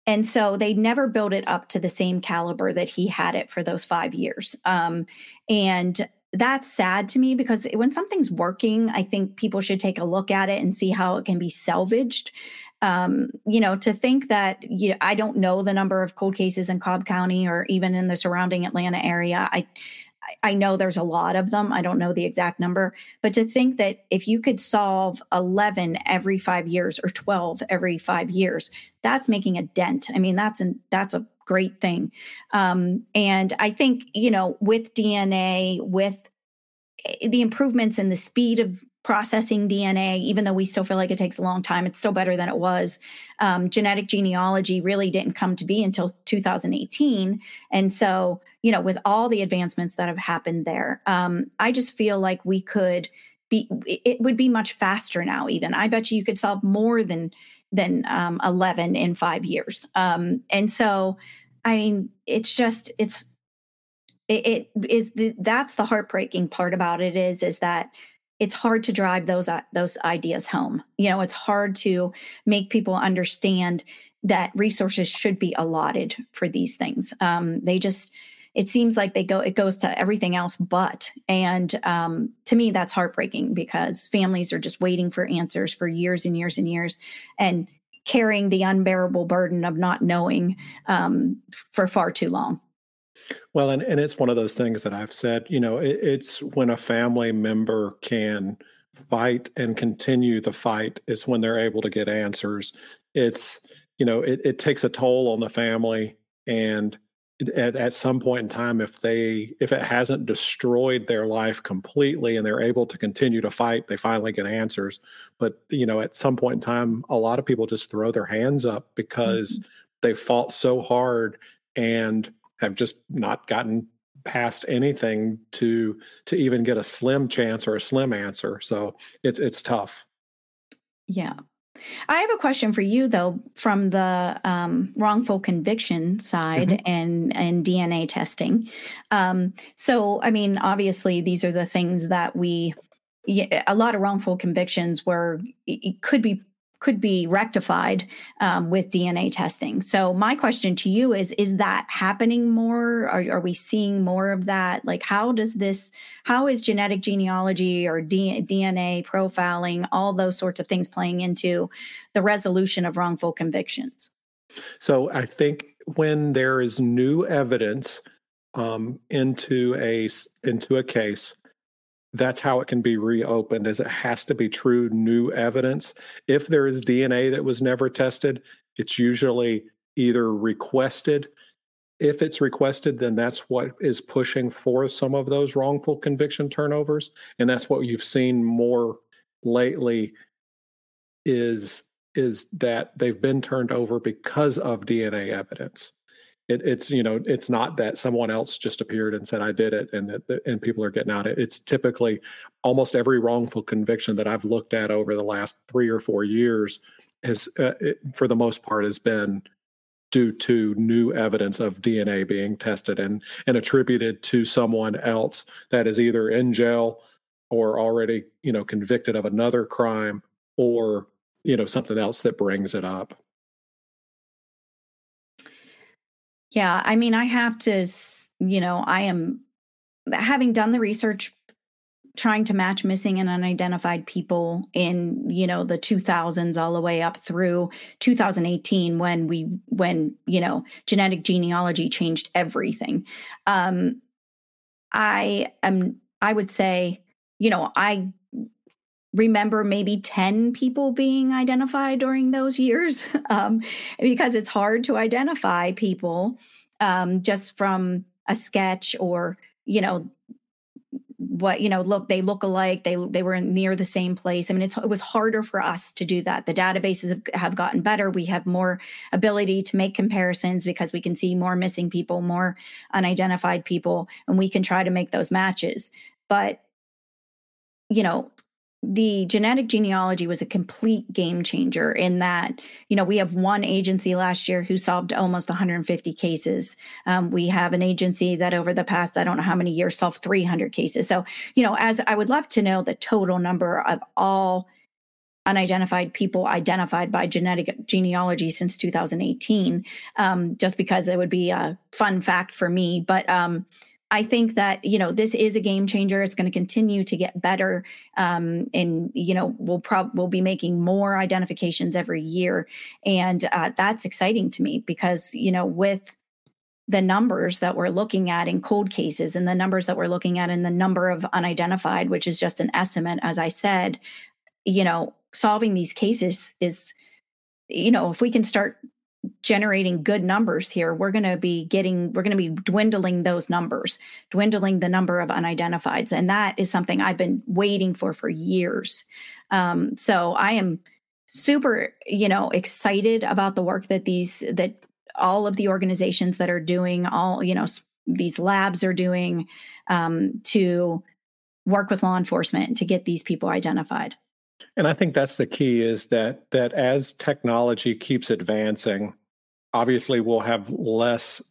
S3: and so they never built it up to the same caliber that he had it for those five years. Um, and that's sad to me because when something's working, I think people should take a look at it and see how it can be salvaged. Um, you know, to think that you know, I don't know the number of cold cases in Cobb County or even in the surrounding Atlanta area. I I know there's a lot of them. I don't know the exact number, but to think that if you could solve 11 every 5 years or 12 every 5 years, that's making a dent. I mean, that's an that's a great thing. Um, and I think, you know, with DNA, with eh, the improvements in the speed of processing DNA, even though we still feel like it takes a long time, it's still better than it was. Um, genetic genealogy really didn't come to be until 2018. And so, you know, with all the advancements that have happened there, um, I just feel like we could be, it would be much faster now, even. I bet you you could solve more than than um, 11 in five years. Um, and so, I mean, it's just, it's, it, it is the, that's the heartbreaking part about it is, is that it's hard to drive those uh, those ideas home you know it's hard to make people understand that resources should be allotted for these things um, they just it seems like they go it goes to everything else but and um, to me that's heartbreaking because families are just waiting for answers for years and years and years and carrying the unbearable burden of not knowing um, for far too long.
S1: Well and, and it's one of those things that i've said you know it, it's when a family member can fight and continue the fight it's when they're able to get answers. It's you know it, it takes a toll on the family and at, at some point in time if they if it hasn't destroyed their life completely and they're able to continue to fight they finally get answers. But you know at some point in time a lot of people just throw their hands up because mm-hmm. they fought so hard and have just not gotten past anything to to even get a slim chance or a slim answer. So it's it's tough.
S3: Yeah I have a question for you though, from the um, wrongful conviction side mm-hmm. and and DNA testing. Um, so, I mean, obviously, these are the things that we. A lot of wrongful convictions were it could be could be rectified um, with DNA testing. So my question to you is: Is that happening more? Are, are, we seeing more of that? Like, how does this? How is genetic genealogy or D, DNA profiling, all those sorts of things, playing into the resolution of wrongful convictions?
S1: So I think when there is new evidence um, into a into a case that's how it can be reopened is it has to be true new evidence. If there is dna that was never tested it's usually either requested. If it's requested then that's what is pushing for some of those wrongful conviction turnovers and that's what you've seen more lately is is that they've been turned over because of dna evidence it, it's you know it's not that someone else just appeared and said I did it and that and people are getting out. It. It's typically almost every wrongful conviction that I've looked at over the last three or four years has, uh, it, for the most part, has been due to new evidence of DNA being tested and and attributed to someone else that is either in jail or already you know convicted of another crime or you know something else that brings it up.
S3: Yeah, I mean, I have to, you know, I am having done the research trying to match missing and unidentified people in you know the 2000s all the way up through 2018 when we when you know genetic genealogy changed everything. Um i am i would say you know i remember maybe 10 people being identified during those years [laughs] um, because it's hard to identify people um, just from a sketch or you know what you know look they look alike they they were near the same place. I mean it was harder for us to do that. The databases have, have gotten better. We have more ability to make comparisons because we can see more missing people more unidentified people and we can try to make those matches. But you know the genetic genealogy was a complete game changer in that you know we have one agency last year who solved almost 150 cases. Um, we have an agency that over the past i don't know how many years solved 300 cases. So you know as i would love to know the total number of all unidentified people identified by genetic genealogy since 2018 um, just because it would be a fun fact for me. But um, I think that you know this is a game changer. It's going to continue to get better, um, and you know we'll probably we'll be making more identifications every year, and uh, that's exciting to me because you know with the numbers that we're looking at in cold cases and the numbers that we're looking at in the number of unidentified, which is just an estimate, as I said, you know, solving these cases is, you know, if we can start generating good numbers here, we're going to be getting, we're going to be dwindling those numbers, dwindling the number of unidentifieds. And that is something I've been waiting for for years. Um, so I am super, you know, excited about the work that these, that all of the organizations that are doing, all, you know, these labs are doing um, to work with law enforcement to get these people identified.
S1: And I think that's the key is that that as technology keeps advancing, obviously we'll have less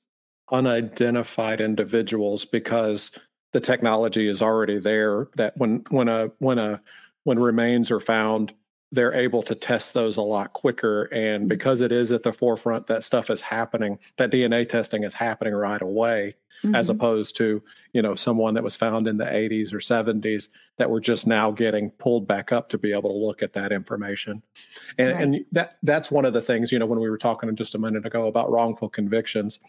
S1: unidentified individuals because the technology is already there that when when a when a when remains are found they're able to test those a lot quicker and mm-hmm. because it is at the forefront that stuff is happening that dna testing is happening right away mm-hmm. as opposed to you know someone that was found in the 80s or 70s that were just now getting pulled back up to be able to look at that information and, right. and that that's one of the things you know when we were talking just a minute ago about wrongful convictions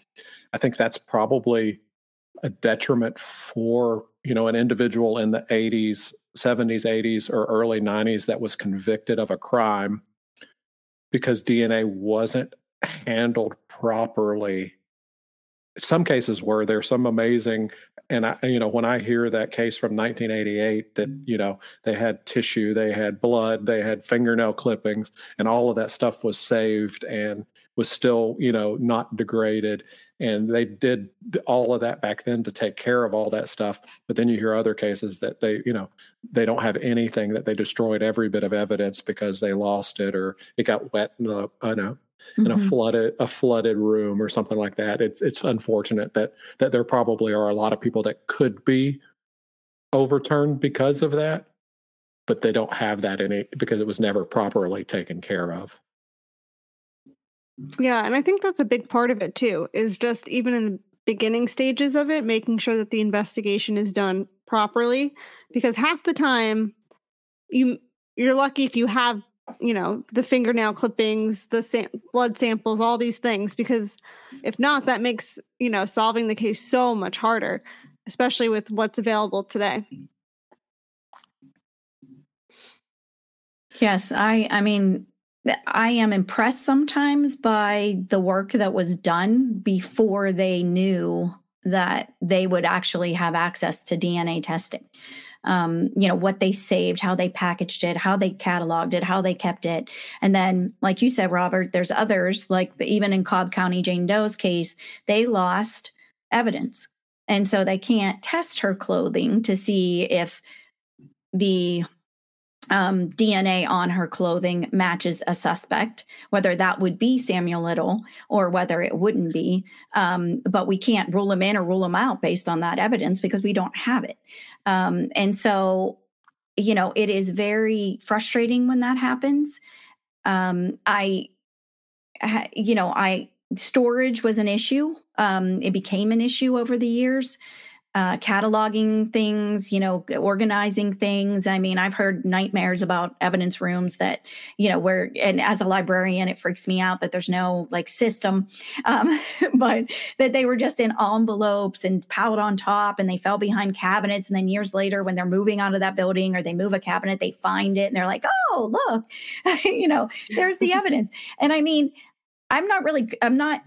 S1: i think that's probably a detriment for you know an individual in the 80s 70s 80s or early 90s that was convicted of a crime because dna wasn't handled properly. Some cases were there some amazing and i you know when i hear that case from 1988 that mm. you know they had tissue they had blood they had fingernail clippings and all of that stuff was saved and was still you know not degraded and they did all of that back then to take care of all that stuff but then you hear other cases that they you know they don't have anything that they destroyed every bit of evidence because they lost it or it got wet in a, in a, mm-hmm. in a flooded a flooded room or something like that it's it's unfortunate that that there probably are a lot of people that could be overturned because of that but they don't have that any because it was never properly taken care of
S2: yeah, and I think that's a big part of it too, is just even in the beginning stages of it, making sure that the investigation is done properly. Because half the time you you're lucky if you have, you know, the fingernail clippings, the sam- blood samples, all these things. Because if not, that makes, you know, solving the case so much harder, especially with what's available today.
S3: Yes, I I mean I am impressed sometimes by the work that was done before they knew that they would actually have access to DNA testing. Um, you know, what they saved, how they packaged it, how they cataloged it, how they kept it. And then, like you said, Robert, there's others, like the, even in Cobb County, Jane Doe's case, they lost evidence. And so they can't test her clothing to see if the um, DNA on her clothing matches a suspect, whether that would be Samuel Little or whether it wouldn't be. Um, but we can't rule him in or rule him out based on that evidence because we don't have it. Um, and so, you know, it is very frustrating when that happens. Um, I, you know, I, storage was an issue. Um, it became an issue over the years uh, cataloging things, you know, organizing things. I mean, I've heard nightmares about evidence rooms that, you know, where, and as a librarian, it freaks me out that there's no like system, um, [laughs] but that they were just in envelopes and piled on top and they fell behind cabinets. And then years later, when they're moving out of that building or they move a cabinet, they find it and they're like, oh, look, [laughs] you know, there's the evidence. And I mean, I'm not really, I'm not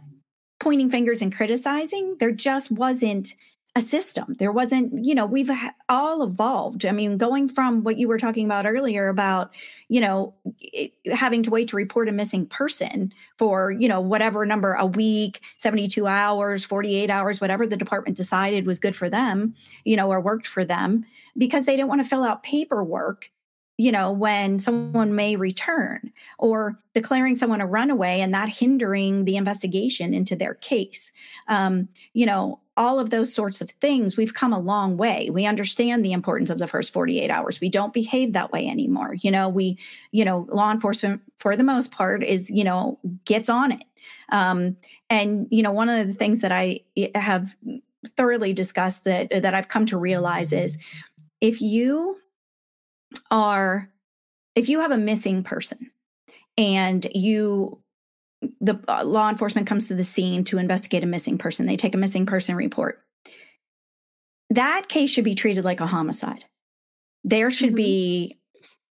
S3: pointing fingers and criticizing. There just wasn't a system. There wasn't, you know, we've all evolved. I mean, going from what you were talking about earlier about, you know, it, having to wait to report a missing person for, you know, whatever number a week, 72 hours, 48 hours, whatever the department decided was good for them, you know, or worked for them because they didn't want to fill out paperwork you know, when someone may return or declaring someone a runaway and that hindering the investigation into their case. Um, you know, all of those sorts of things, we've come a long way. We understand the importance of the first 48 hours. We don't behave that way anymore. You know, we, you know, law enforcement for the most part is, you know, gets on it. Um, and, you know, one of the things that I have thoroughly discussed that that I've come to realize is if you are if you have a missing person and you the uh, law enforcement comes to the scene to investigate a missing person. They take a missing person report. That case should be treated like a homicide. There should mm-hmm. be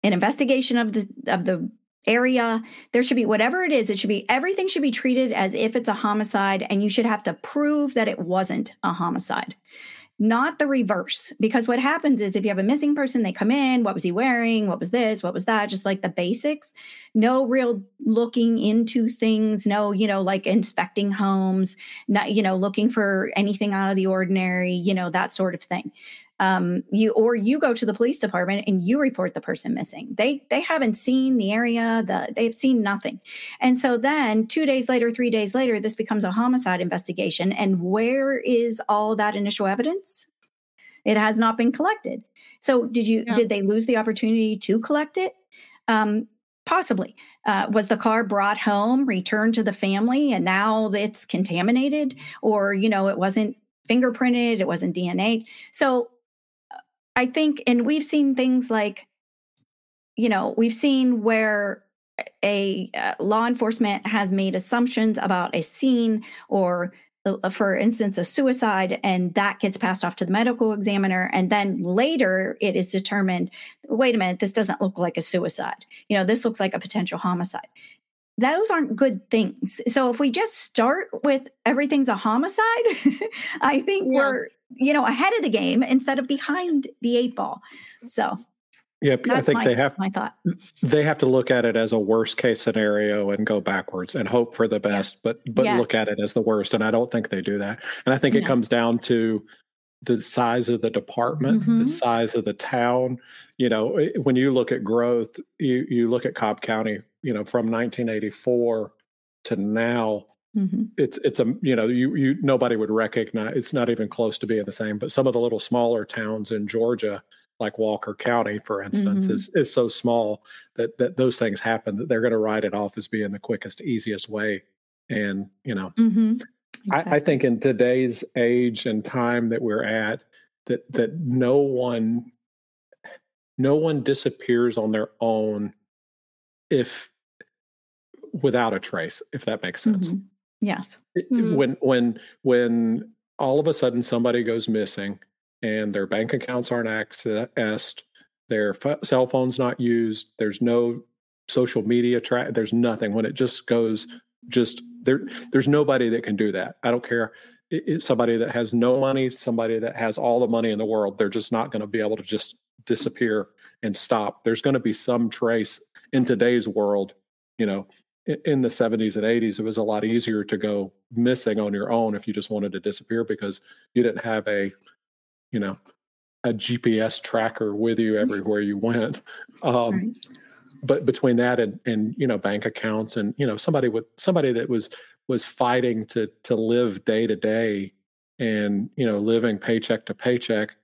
S3: an investigation of the of the area. There should be whatever it is. It should be everything should be treated as if it's a homicide, and you should have to prove that it wasn't a homicide not the reverse. Because what happens is if you have a missing person, they come in, what was he wearing? What was this? What was that? Just like the basics. No real looking into things, no, you know, like inspecting homes, not, you know, looking for anything out of the ordinary, you know, that sort of thing um, you or you go to the police department and you report the person missing. They they haven't seen the area, the they've seen nothing, and so then two days later, three days later, this becomes a homicide investigation. And where is all that initial evidence? it has not been collected. So did you
S2: Yeah.
S3: did they lose the opportunity to collect it? Um, possibly. Uh, was the car brought home, returned to the family, and now it's contaminated, or you know, it wasn't fingerprinted, it wasn't DNA. So I think, and we've seen things like, you know, we've seen where a uh, law enforcement has made assumptions about a scene or uh, for instance a suicide and that gets passed off to the medical examiner and then later it is determined wait a minute this doesn't look like a suicide. You know this looks like a potential homicide. Those aren't good things. So if we just start with everything's a homicide [laughs] i think
S2: Yeah.
S3: we're you know ahead of the game instead of behind the eight ball so
S1: Yeah, I think
S3: my,
S1: they have
S3: my thought
S1: they have to look at it as a worst case scenario and go backwards and hope for the best, but but
S3: Yeah.
S1: look at it as the worst. And I don't think they do that. And I think it
S3: No.
S1: comes down to the size of the department,
S3: Mhm.
S1: the size of the town. You know, when you look at growth, you you look at Cobb County. You know, from 1984 to now,
S3: Mhm.
S1: it's it's a you know you you nobody would recognize. It's not even close to being the same. But some of the little smaller towns in Georgia like Walker County, for instance,
S3: Mhm.
S1: is is so small that that those things happen that they're going to write it off as being the quickest, easiest way. And you know,
S3: Mhm.
S1: I, I think in today's age and time that we're at, that that no one, no one disappears on their own if without a trace, if that makes sense.
S3: Mhm. Yes.
S2: Mhm.
S1: when when when all of a sudden somebody goes missing and their bank accounts aren't accessed their ph- cell phone's not used there's no social media track there's nothing. When it just goes just there there's nobody that can do that. I don't care. It, it's somebody that has no money somebody that has all the money in the world they're just not going to be able to just disappear and stop. There's going to be some trace in today's world you know in the 70s and 80s it was a lot easier to go missing on your own if you just wanted to disappear because you didn't have a you know a gps tracker with you [laughs] everywhere you went um,
S3: Right.
S1: but between that and and you know bank accounts and you know somebody with somebody that was was fighting to to live day to day and you know living paycheck to paycheck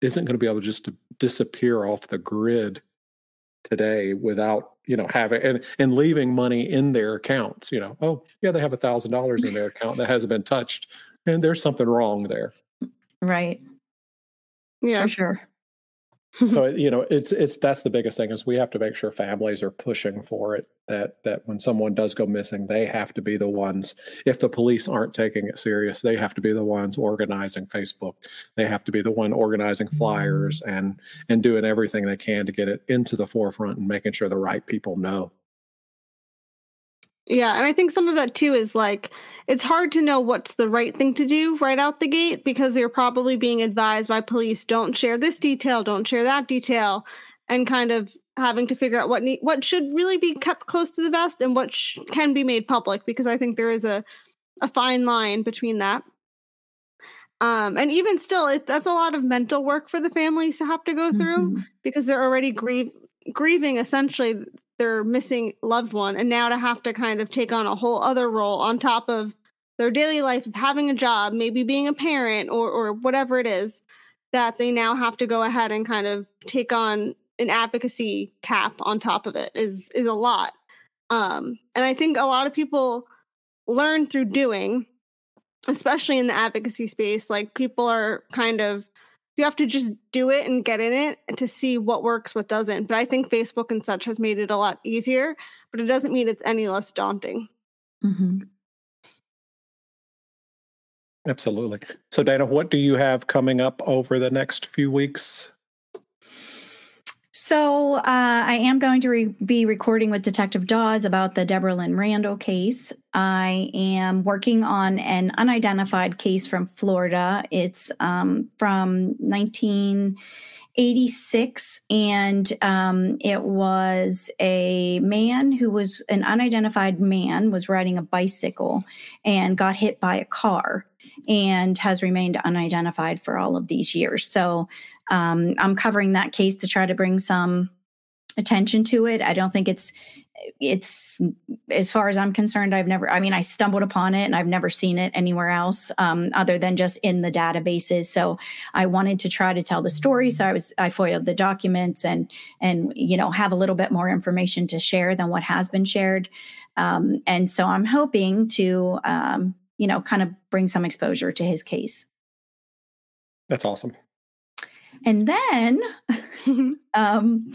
S1: isn't going to be able just to disappear off the grid today without you know have it and and leaving money in their accounts you know oh yeah they have a thousand dollars in their [laughs] account that hasn't been touched and there's something wrong there.
S3: Right.
S2: Yeah.
S3: for sure
S1: so [laughs] you know it's it's that's the biggest thing is we have to make sure families are pushing for it that that when someone does go missing they have to be the ones if the police aren't taking it serious they have to be the ones organizing facebook. They have to be the one organizing flyers mm. and and doing everything they can to get it into the forefront and making sure the right people know
S2: Yeah, and I think some of that too is like it's hard to know what's the right thing to do right out the gate because you're probably being advised by police don't share this detail, don't share that detail, and kind of having to figure out what need, what should really be kept close to the vest and what sh- can be made public because I think there is a a fine line between that. Um, and even still, it, that's a lot of mental work for the families to have to go through
S3: Mhm.
S2: because they're already grieve, grieving essentially their missing loved one and now to have to kind of take on a whole other role on top of their daily life of having a job maybe being a parent or or whatever it is that they now have to go ahead and kind of take on an advocacy cap on top of it is is a lot. Um and i think a lot of people learn through doing especially in the advocacy space like people are kind of you have to just do it and get in it to see what works what doesn't. But i think facebook and such has made it a lot easier but it doesn't mean it's any less daunting.
S3: Mhm.
S1: absolutely. So dana what do you have coming up over the next few weeks
S3: So uh, I am going to re- be recording with Detective Dawes about the Deborah Lynn Randall case. I am working on an unidentified case from Florida. It's um, from 1986, and um, it was a man who was an unidentified man was riding a bicycle and got hit by a car and has remained unidentified for all of these years. So um, I'm covering that case to try to bring some attention to it. I don't think it's it's as far as I'm concerned, I've never, I mean, I stumbled upon it and I've never seen it anywhere else um, other than just in the databases. So I wanted to try to tell the story. So I was, I foiled the documents and, and, you know, have a little bit more information to share than what has been shared. Um, and so I'm hoping to, um, you know, kind of bring some exposure to his case.
S1: That's awesome.
S3: And then, [laughs] um,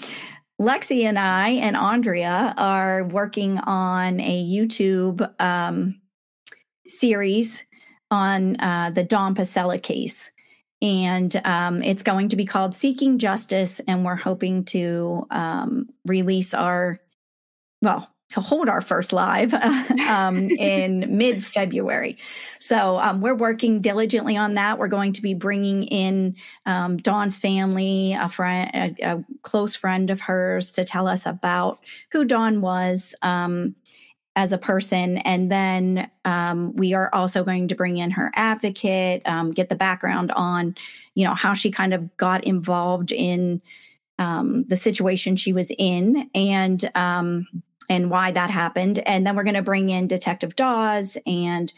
S3: Lexi and I and Andrea are working on a YouTube um, series on uh, the Don Pasella case. And um, it's going to be called Seeking Justice. And we're hoping to um, release our, well, to hold our first live [laughs] um, in mid February. So um, we're working diligently on that. We're going to be bringing in um, Dawn's family, a friend, a, a, close friend of hers, to tell us about who Dawn was um, as a person, and then um, we are also going to bring in her advocate, um, get the background on, you know, how she kind of got involved in the situation she was in, and and why that happened. And then we're going to bring in Detective Dawes and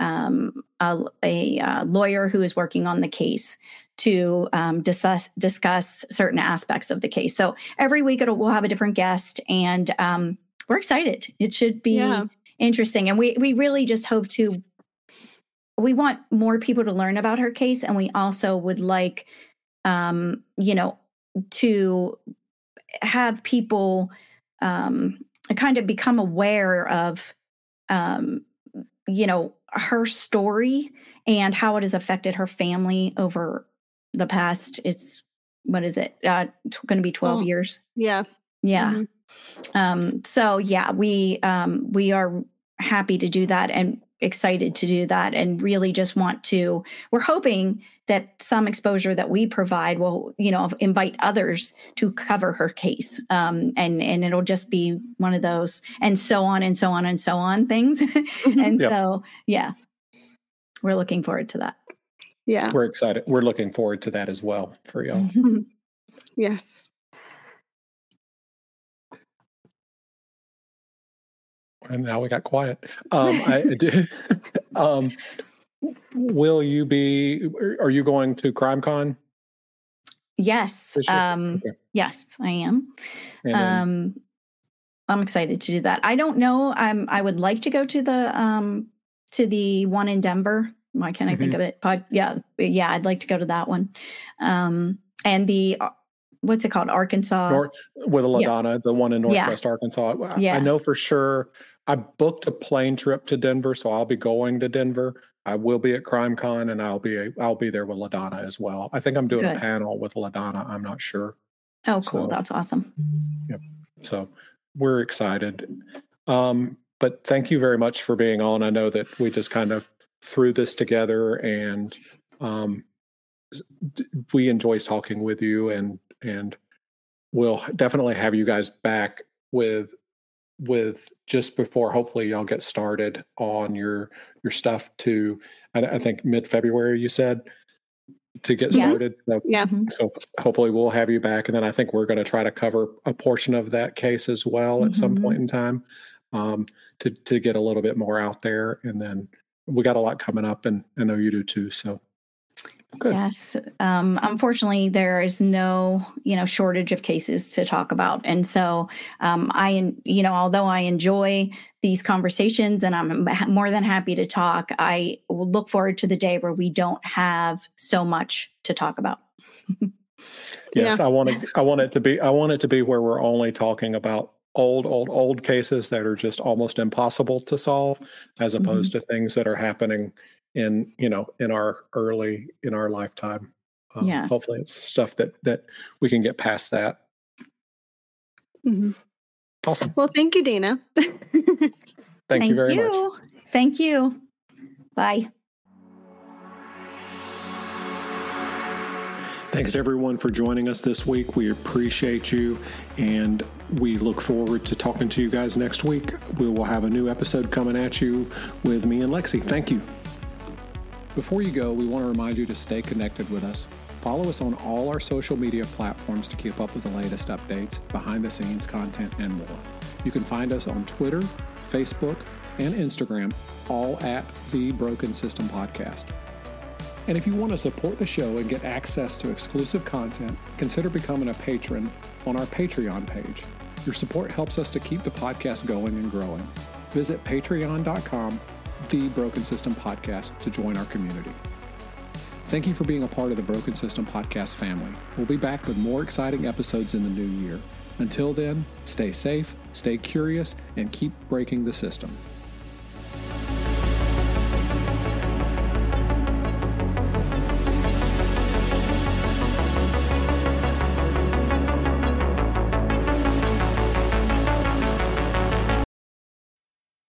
S3: um, a, a, a, lawyer who is working on the case to um, discuss discuss certain aspects of the case. So every week we'll have a different guest, and um, we're excited. It should be yeah. interesting, and we we really just hope to. We want more people to learn about her case, and we also would like, um, you know, to have people um, kind of become aware of um, you know her story and how it has affected her family over the past it's what is it? Uh going to be 12 oh, years.
S2: Yeah.
S3: Yeah. Mm-hmm. um so yeah we um we are happy to do that and excited to do that and really just want to we're hoping that some exposure that we provide will you know invite others to cover her case. Um, and and it'll just be one of those and so on and so on and so on things. [laughs] Mm-hmm. and yep. so yeah. We're looking forward to that.
S2: Yeah.
S1: We're excited we're looking forward to that as well for y'all.
S2: Yes
S1: and now we got quiet. Um, I, [laughs] um, will you be? Are you going to CrimeCon?
S3: Yes. Um, okay. Yes, I am. Um, I'm excited to do that. I don't know. I'm. I would like to go to the um to the one in Denver. Why can't I mm-hmm. think of it? But yeah, yeah, I'd like to go to that one. Um, and the uh, what's it called? Arkansas
S1: North, with LaDonna, yeah. the one in Northwest yeah. Arkansas. I, yeah. I know for sure I booked a plane trip to Denver, so I'll be going to Denver. I will be at CrimeCon, and I'll be I'll be there with LaDonna as well. I think I'm doing Good. a panel with LaDonna. I'm not sure.
S3: Oh, cool! So, That's awesome.
S1: Yep. So we're excited. Um, but thank you very much for being on. I know that we just kind of threw this together, and um, we enjoy talking with you, and and we'll definitely have you guys back with with just before hopefully y'all get started on your your stuff to I, I think mid February you said to get yes. started.
S2: So, yeah.
S1: So hopefully we'll have you back, and then I think we're going to try to cover a portion of that case as well mm-hmm. at some point mm-hmm. in time um, to to get a little bit more out there, and then we got a lot coming up, and I know you do too. So
S3: Good. Yes. Um, unfortunately, there is no, you know, shortage of cases to talk about, and so um, I, you know, although I enjoy these conversations and I'm more than happy to talk, I will look forward to the day where we don't have so much to talk about. [laughs]
S1: yes, yeah. I want to. [laughs] I want it to be. I want it to be where we're only talking about old, old, old cases that are just almost impossible to solve, as opposed mm-hmm. to things that are happening in you know in our early in our lifetime um, yes. hopefully it's stuff that that we can get past that
S2: mm-hmm.
S1: awesome
S2: well thank you dana
S1: thank, [laughs] thank, you very you. much
S3: thank you bye
S1: Thanks everyone for joining us this week. We appreciate you and we look forward to talking to you guys next week. We will have a new episode coming at you with me and Lexi. Thank you. Before you go, we want to remind you to stay connected with us. Follow us on all our social media platforms to keep up with the latest updates, behind the scenes content, and more. You can find us on Twitter, Facebook, and Instagram, all at the Broken System Podcast. And if you want to support the show and get access to exclusive content, consider becoming a patron on our Patreon page. Your support helps us to keep the podcast going and growing. Visit patreon.com, the Broken System Podcast, to join our community. Thank you for being a part of the Broken System Podcast family. We'll be back with more exciting episodes in the new year. Until then, stay safe, stay curious, and keep breaking the system.